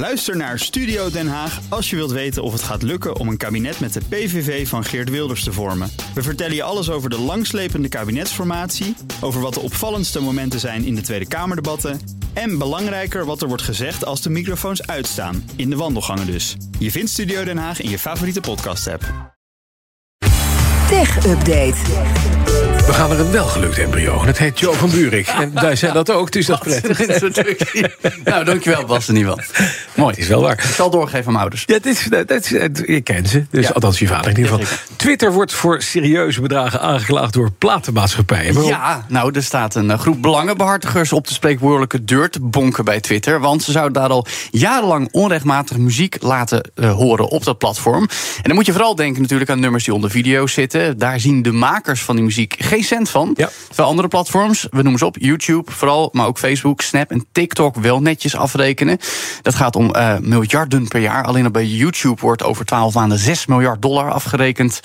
Luister naar Studio Den Haag als je wilt weten of het gaat lukken om een kabinet met de PVV van Geert Wilders te vormen. We vertellen je alles over de langslepende kabinetsformatie, over wat de opvallendste momenten zijn in de Tweede Kamerdebatten en belangrijker wat er wordt gezegd als de microfoons uitstaan, in de wandelgangen dus. Je vindt Studio Den Haag in je favoriete podcast-app. Tech Update. We gaan er een welgelukt embryo. Het heet Joe van Buurik. En wij zijn dat ook, dus dat is prettig. nou, dankjewel Bas ieder geval. Mooi. Het is wel waar. Ik zal doorgeven aan mijn ouders. Ja, dit is, dat is, je kent ze. Dus, Ja. Althans, je vader in ieder geval. Twitter wordt voor serieuze bedragen aangeklaagd door platenmaatschappijen. Waarom? Ja, nou, er staat een eh, groep belangenbehartigers op de spreekwoordelijke deur te bonken bij Twitter. Want ze zouden daar al jarenlang onrechtmatig muziek laten eh, horen op dat platform. En dan moet je vooral denken natuurlijk aan nummers die onder video's zitten. Daar zien de makers van die muziek geen cent van. Ja. Terwijl andere platforms, we noemen ze op, YouTube vooral, maar ook Facebook, Snap en TikTok wel netjes afrekenen. Dat gaat om eh, miljarden per jaar. Alleen al bij YouTube wordt over 12 maanden 6 miljard dollar afgerekend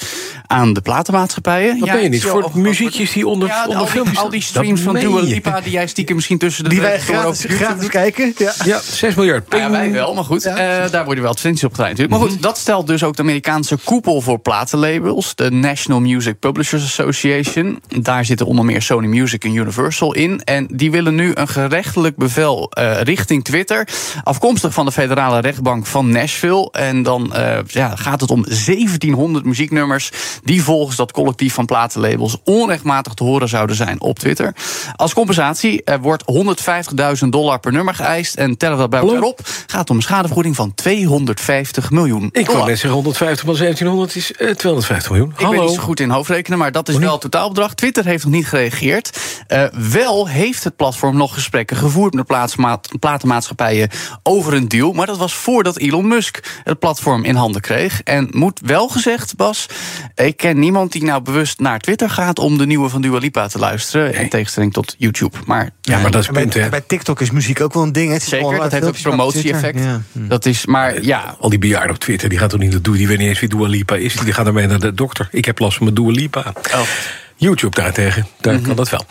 aan de platenmaatschappijen. Dat Ja, ben je niet. Voor al- muziekjes die onder, ja, onder al, die, al die streams van Dua. Lipa die jij stiekem misschien tussen de Die wij gratis, gratis kijken. Ja. Ja, 6 miljard. Ja, wij wel, maar goed. eh, daar worden wel advertenties op gedaan natuurlijk. Maar goed, dat stelt dus ook de Amerikaanse koepel voor platenlabels... de National Music Publishers Association. Daar zitten onder meer Sony Music en Universal in. En die willen nu een gerechtelijk bevel eh, richting Twitter... afkomstig van de federale rechtbank van Nashville. En dan eh, ja, gaat het om 1700 muzieknummers... die volgens dat collectief van platenlabels... onrechtmatig te horen zouden zijn op Twitter. Als compensatie eh, wordt 150.000 dollar per nummer geëist... en tellen we dat bij elkaar Hallo? op, gaat om een schadevergoeding van 250 miljoen Ik wou net zeggen 150 maar 1700 is eh, 250 miljoen. Ik ben niet zo goed in hoofdrekenen, maar dat is wel het totaalbedrag. Twitter heeft nog niet gereageerd. Eh, wel heeft het platform nog gesprekken gevoerd met de platenmaatschappijen over een deal. Maar dat was voordat Elon Musk het platform in handen kreeg. En moet wel gezegd, Bas, ik ken niemand die nou bewust naar Twitter gaat om de nieuwe van Dua Lipa te luisteren. In tegenstelling tot YouTube. Maar, Ja, maar dat is bij, punt, hè. bij TikTok is muziek ook wel een ding. hè. Het is zeker, dat heeft op promotie-effect. Ja. Hm. Dat is, maar ja, Al die bejaarden op Twitter, die gaat toch niet naartoe. Die weten niet eens wie Dua Lipa is. Die gaan ermee naar de dokter. Ik heb last van mijn Dua Lipa. Oh. YouTube daartegen, daar kan dat wel.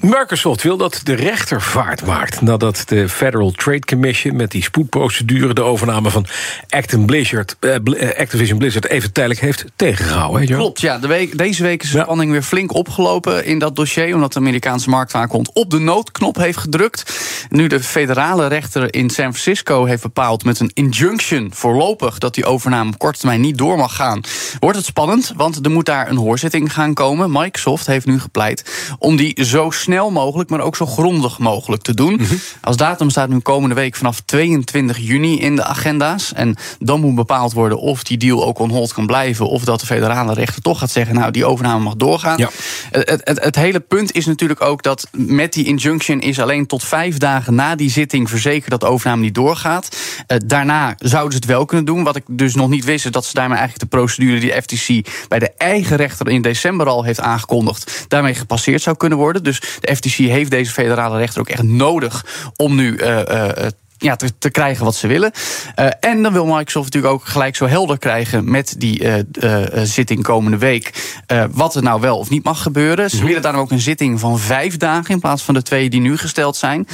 Microsoft wil dat de rechter vaart maakt... nadat de Federal Trade Commission met die spoedprocedure... de overname van Activision Blizzard, eh, eh, Activision Blizzard even tijdelijk heeft tegengehouden. Hè? Klopt, ja. De week, deze week is de Ja. spanning weer flink opgelopen in dat dossier. Omdat de Amerikaanse marktwaakhond op de noodknop heeft gedrukt. Nu de federale rechter in San Francisco heeft bepaald met een injunction voorlopig dat die overname op korte termijn niet door mag gaan. Wordt het spannend, want er moet daar een hoorzitting gaan komen. Microsoft heeft nu gepleit om die zo snel mogelijk, maar ook zo grondig mogelijk te doen. Als datum staat nu komende week vanaf 22 juni in de agenda's. En dan moet bepaald worden of die deal ook on hold kan blijven. Of dat de federale rechter toch gaat zeggen, nou, die overname mag doorgaan. Ja. Het, hele punt is natuurlijk ook dat met die injunction is alleen tot vijf dagen na die zitting verzekerd dat de overname niet doorgaat. Eh, daarna zouden ze het wel kunnen doen. Wat ik dus nog niet wist, is dat ze daarmee eigenlijk de procedure die FTC bij de eigen rechter in december al heeft aangekondigd, daarmee gepasseerd zou kunnen worden. Dus de FTC heeft deze federale rechter ook echt nodig om nu. eh, ja, te, te krijgen wat ze willen. Eh, en dan wil Microsoft natuurlijk ook gelijk zo helder krijgen met die eh, eh, zitting komende week. wat er nou wel of niet mag gebeuren. Ze willen daarom ook een zitting van vijf dagen in plaats van de twee die nu gesteld zijn.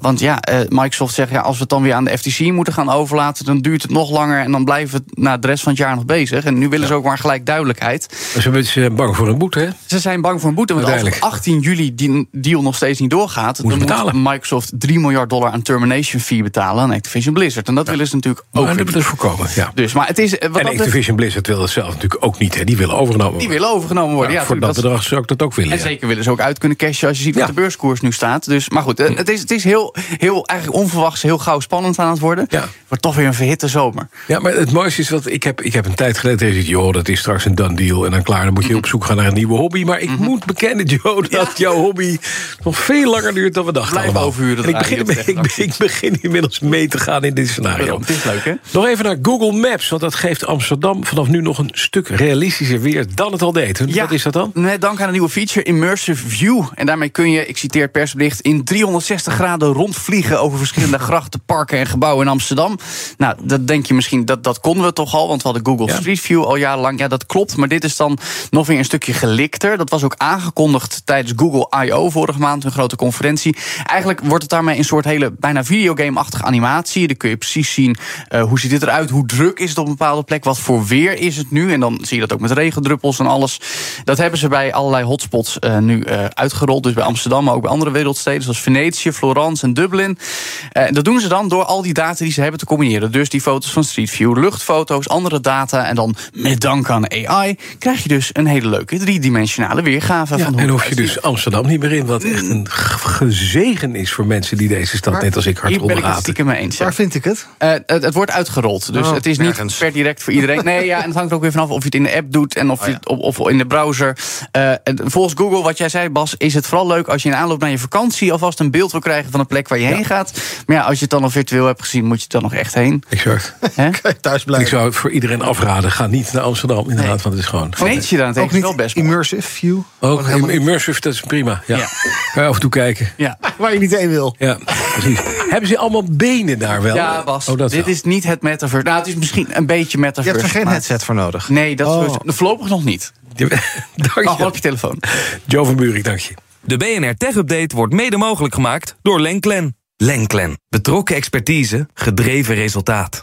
Want ja, Microsoft zegt ja, als we het dan weer aan de FTC moeten gaan overlaten, dan duurt het nog langer en dan blijven we na de rest van het jaar nog bezig. En nu willen ze ook maar gelijk duidelijkheid. Ze zijn bang voor een boete, hè? Ze zijn bang voor een boete. Want als op Uiteindelijk. 18 juli die deal nog steeds niet doorgaat, Moet dan betalen. moet Microsoft 3 miljard dollar aan termination fee betalen aan Activision Blizzard. En dat willen ze natuurlijk ook. Maar dat is voorkomen, ja. Dus, maar het is. eh, Wat En Activision Blizzard wil dat zelf natuurlijk ook niet, hè? Die willen overgenomen die worden. willen overgenomen worden. Ja, Ja, voor dat bedrag zou ik dat ook willen. en ja. zeker willen ze ook uit kunnen cashen als je ziet wat de beurskoers nu staat. Dus, maar goed, eh, het is, het is heel, heel eigenlijk onverwachts, heel gauw spannend aan het worden. Ja. Wordt toch weer een verhitte zomer. Ja, maar het mooiste is dat ik heb, ik heb een tijd geleden gezegd... joh, dat is straks een done deal en dan klaar. Dan moet je op zoek gaan naar een nieuwe hobby. Maar ik Mhm. moet bekennen, Joe, dat jouw hobby nog veel langer duurt dan we dachten Blijf allemaal. overhuren, En ik begin, ik, ik begin inmiddels mee te gaan in dit scenario. Het is leuk, hè? Nog even naar Google Maps, want dat geeft Amsterdam vanaf nu nog een stuk realistischer weer dan het al deed. Wat is dat dan? Met dank aan een nieuwe feature Immersive View. En daarmee kun je, ik citeer het persbericht, in 360 graden rondvliegen over verschillende grachten, parken en gebouwen in Amsterdam. Nou, dat denk je misschien, dat, dat konden we toch al, want we hadden Google Ja. Street View al jarenlang. Ja, dat klopt, maar dit is dan nog weer een stukje gelikter. Dat was ook aangekondigd tijdens Google I.O. vorige maand, een grote conferentie. Eigenlijk wordt het daarmee een soort hele bijna aquariumachtige animatie. Dan kun je precies zien uh, hoe ziet dit eruit, hoe druk is het op een bepaalde plek, wat voor weer is het nu. En dan zie je dat ook met regendruppels en alles. Dat hebben ze bij allerlei hotspots uh, nu uh, uitgerold. Dus bij Amsterdam, maar ook bij andere wereldsteden, zoals Venetië, Florence en Dublin. dat doen ze dan door al die data die ze hebben te combineren. Dus die foto's van Street View, luchtfoto's, andere data. En dan met dank aan AI krijg je dus een hele leuke driedimensionale weergave. Ja, van en hoef je dus Amsterdam niet meer in, wat echt een gezegen is voor mensen die deze stad net als ik hard ben ik het stiekem mee eens. Waar vind ik het? Uh, het? het? wordt uitgerold, dus oh, het is niet per direct voor iedereen. Nee, ja, en het hangt er ook weer vanaf of je het in de app doet en of, Oh, je het op, of in de browser. Uh, volgens Google, wat jij zei, Bas, is het vooral leuk als je in aanloop naar je vakantie alvast een beeld wil krijgen van een plek waar je heen gaat. Maar ja, als je het dan al virtueel hebt gezien, moet je er dan nog echt heen. Exact. Hè? Thuis Ik blijven. zou het voor iedereen afraden. Ga niet naar Amsterdam, inderdaad, want het is gewoon... Venetië daarentegen Ook is wel niet best mooi. immersive view. Ook immersive, dat is prima. Ja. Ja. Kan je af en toe kijken. Ja. Waar je niet heen wil. Ja, precies. Hebben ze allemaal benen daar wel? Ja, Bas, Oh, dat dit wel. is niet het metaverse. Nou, het is misschien een beetje Je metaverse. hebt er geen maar- headset voor nodig. Nee, dat Oh. is voorlopig nog niet. Dank Oh, je. op je telefoon. Joe van Buurik, dank je. De BNR Tech Update wordt mede mogelijk gemaakt door Lenklen. Lenklen. Betrokken expertise, gedreven resultaat.